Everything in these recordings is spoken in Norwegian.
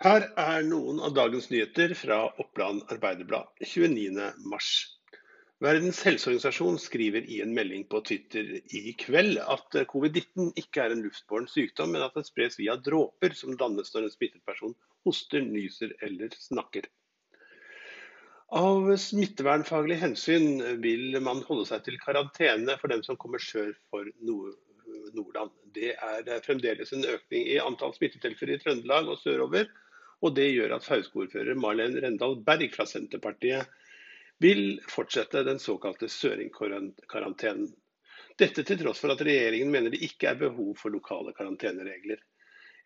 Her er noen av dagens nyheter fra Oppland Arbeiderblad 29.3. Verdens helseorganisasjon skriver i en melding på Twitter i kveld at covid-19 ikke er en luftbåren sykdom, men at den spres via dråper som dannes når en smittet person hoster, nyser eller snakker. Av smittevernfaglige hensyn vil man holde seg til karantene for dem som kommer sør for Nordland. Det er fremdeles en økning i antall smittetilfeller i Trøndelag og sørover og Det gjør at Fauske-ordfører Marlen Rendal Berg fra Senterpartiet vil fortsette den såkalte søringkarantenen. Dette til tross for at regjeringen mener det ikke er behov for lokale karanteneregler.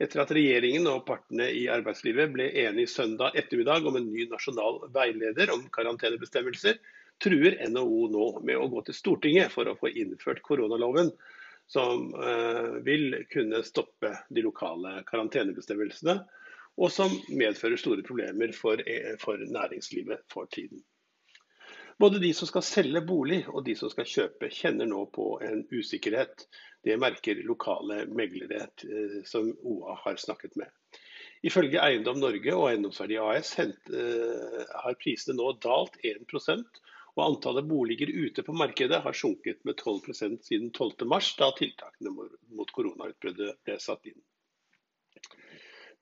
Etter at regjeringen og partene i arbeidslivet ble enige søndag ettermiddag om en ny nasjonal veileder om karantenebestemmelser, truer NHO nå med å gå til Stortinget for å få innført koronaloven, som eh, vil kunne stoppe de lokale karantenebestemmelsene og som medfører store problemer for, eh, for, næringslivet for tiden. Både de som skal selge bolig og de som skal kjøpe, kjenner nå på en usikkerhet. Det merker lokale meglere eh, som OA har snakket med. Ifølge Eiendom Norge og Eiendomsverdi AS eh, har prisene nå dalt 1% og antallet boliger ute på markedet har sunket med 12% siden 12.3, da tiltakene mot koronautbruddet ble satt inn.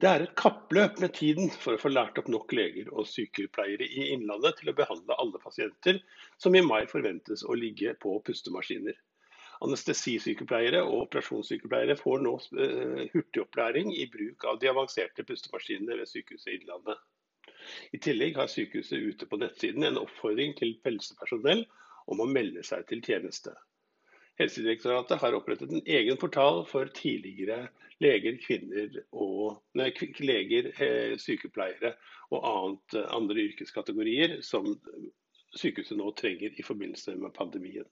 Det er et kappløp med tiden for å få lært opp nok leger og sykepleiere i Innlandet til å behandle alle pasienter som i mai forventes å ligge på pustemaskiner. Anestesisykepleiere og operasjonssykepleiere får nå eh, hurtigopplæring i bruk av de avanserte pustemaskinene ved Sykehuset Innlandet. I tillegg har sykehuset ute på nettsiden en oppfordring til helsepersonell om å melde seg til tjeneste. Helsedirektoratet har opprettet en egen portal for tidligere leger, kvinner og, nei, leger, eh, sykepleiere og annet, eh, andre yrkeskategorier som sykehuset nå trenger i forbindelse med pandemien.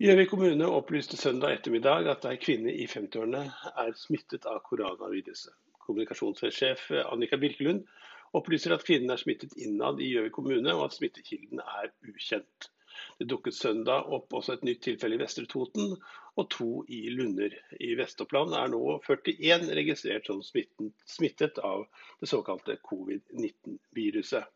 Gjøvik kommune opplyste søndag ettermiddag at ei kvinne i 50-årene er smittet av koronaviruset. Kommunikasjonssjef Annika Birkelund opplyser at kvinnen er smittet innad i Gjøvik kommune, og at smittekilden er ukjent. Det dukket søndag opp også et nytt tilfelle i Vestre Toten og to i Lunder. I Vest-Oppland er nå 41 registrert som smittet av det såkalte covid-19-viruset.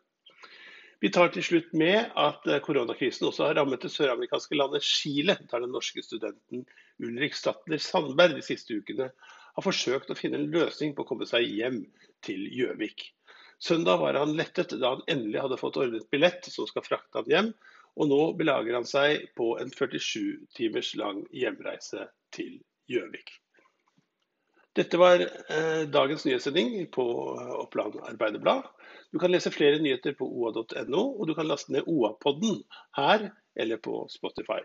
Vi tar til slutt med at koronakrisen også har rammet det søramerikanske landet Chile, der den norske studenten Ulrik Statler Sandberg de siste ukene har forsøkt å finne en løsning på å komme seg hjem til Gjøvik. Søndag var han lettet da han endelig hadde fått ordnet billett som skal frakte ham hjem, og nå belager han seg på en 47 timers lang hjemreise til Gjøvik. Dette var eh, dagens nyhetssending på Oppland Arbeiderblad. Du kan lese flere nyheter på oa.no, og du kan laste ned OA-podden her eller på Spotify.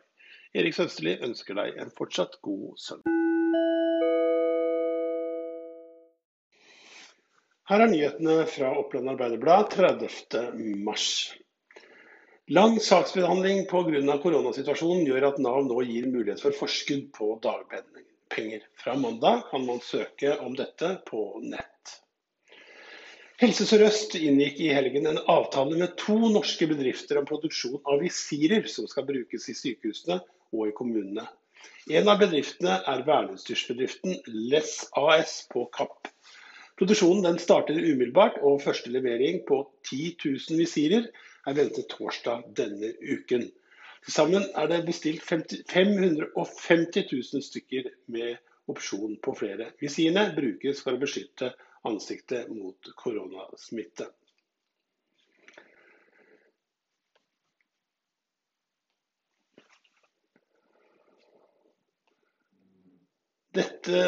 Erik Sønsterli ønsker deg en fortsatt god søndag. Her er nyhetene fra Oppland Arbeiderblad 30.3. Lang saksbehandling pga. koronasituasjonen gjør at Nav nå gir mulighet for forskudd på dagpenger. Fra mandag kan man søke om dette på nett. Helse Sør-Øst inngikk i helgen en avtale med to norske bedrifter om produksjon av visirer som skal brukes i sykehusene og i kommunene. En av bedriftene er verneutstyrsbedriften Less AS på Kapp. Produksjonen starter umiddelbart, og første levering på 10 000 visirer er ventet torsdag denne uken. Til sammen er det bestilt 550 000 stykker med opsjon på flere. Visirene brukes for å beskytte ansiktet mot koronasmitte. Dette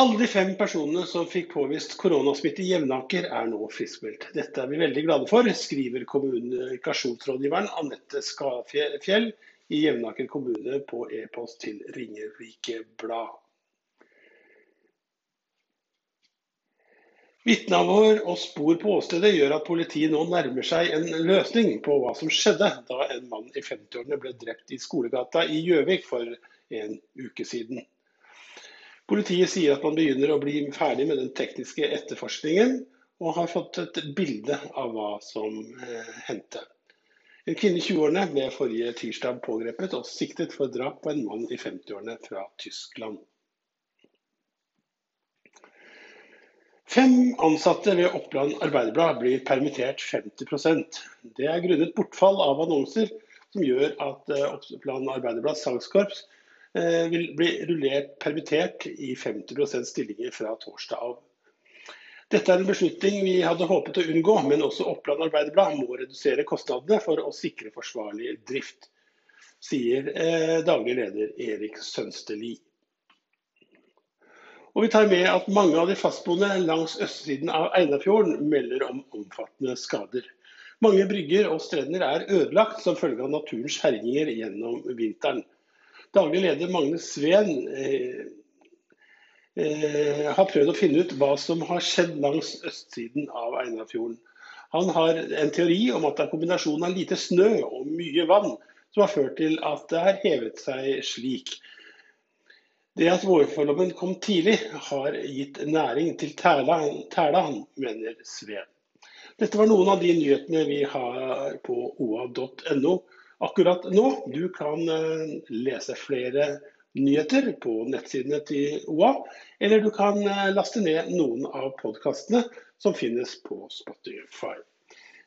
alle de fem personene som fikk påvist koronasmitte i Jevnaker, er nå friskmeldt. Dette er vi veldig glade for, skriver kommunikasjonsrådgiveren Anette Skafjell i Jevnaker kommune på e-post til Ringerike Blad. Vitneavhør og spor på åstedet gjør at politiet nå nærmer seg en løsning på hva som skjedde da en mann i 50-årene ble drept i Skolegata i Gjøvik for en uke siden. Politiet sier at man begynner å bli ferdig med den tekniske etterforskningen, og har fått et bilde av hva som eh, hendte. En kvinne i 20-årene ble forrige tirsdag pågrepet og siktet for drap på en mann i 50-årene fra Tyskland. Fem ansatte ved Oppland Arbeiderblad blir permittert 50% Det er grunnet bortfall av annonser som gjør at eh, Oppland Arbeiderblads salgskorps vil bli rullert permittert i 50 stillinger fra torsdag av. Dette er en beslutning vi hadde håpet å unngå, men også Oppland Arbeiderblad må redusere kostnadene for å sikre forsvarlig drift, sier eh, daglig leder Erik Sønsteli. Og vi tar med at mange av de fastboende langs østsiden av Einafjorden melder om omfattende skader. Mange brygger og strender er ødelagt som følge av naturens herjinger gjennom vinteren. Daglig leder Magne Sveen eh, eh, har prøvd å finne ut hva som har skjedd langs østsiden av Einarfjorden. Han har en teori om at det er kombinasjonen av lite snø og mye vann som har ført til at det har hevet seg slik. Det at vårforlommen kom tidlig, har gitt næring til tæla, mener Sveen. Dette var noen av de nyhetene vi har på oa.no akkurat nå. Du kan eh, lese flere nyheter på nettsidene til OA, eller du kan eh, laste ned noen av podkastene som finnes på Spotify.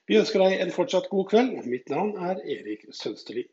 Vi ønsker deg en fortsatt god kveld. Mitt navn er Erik Sønsterli.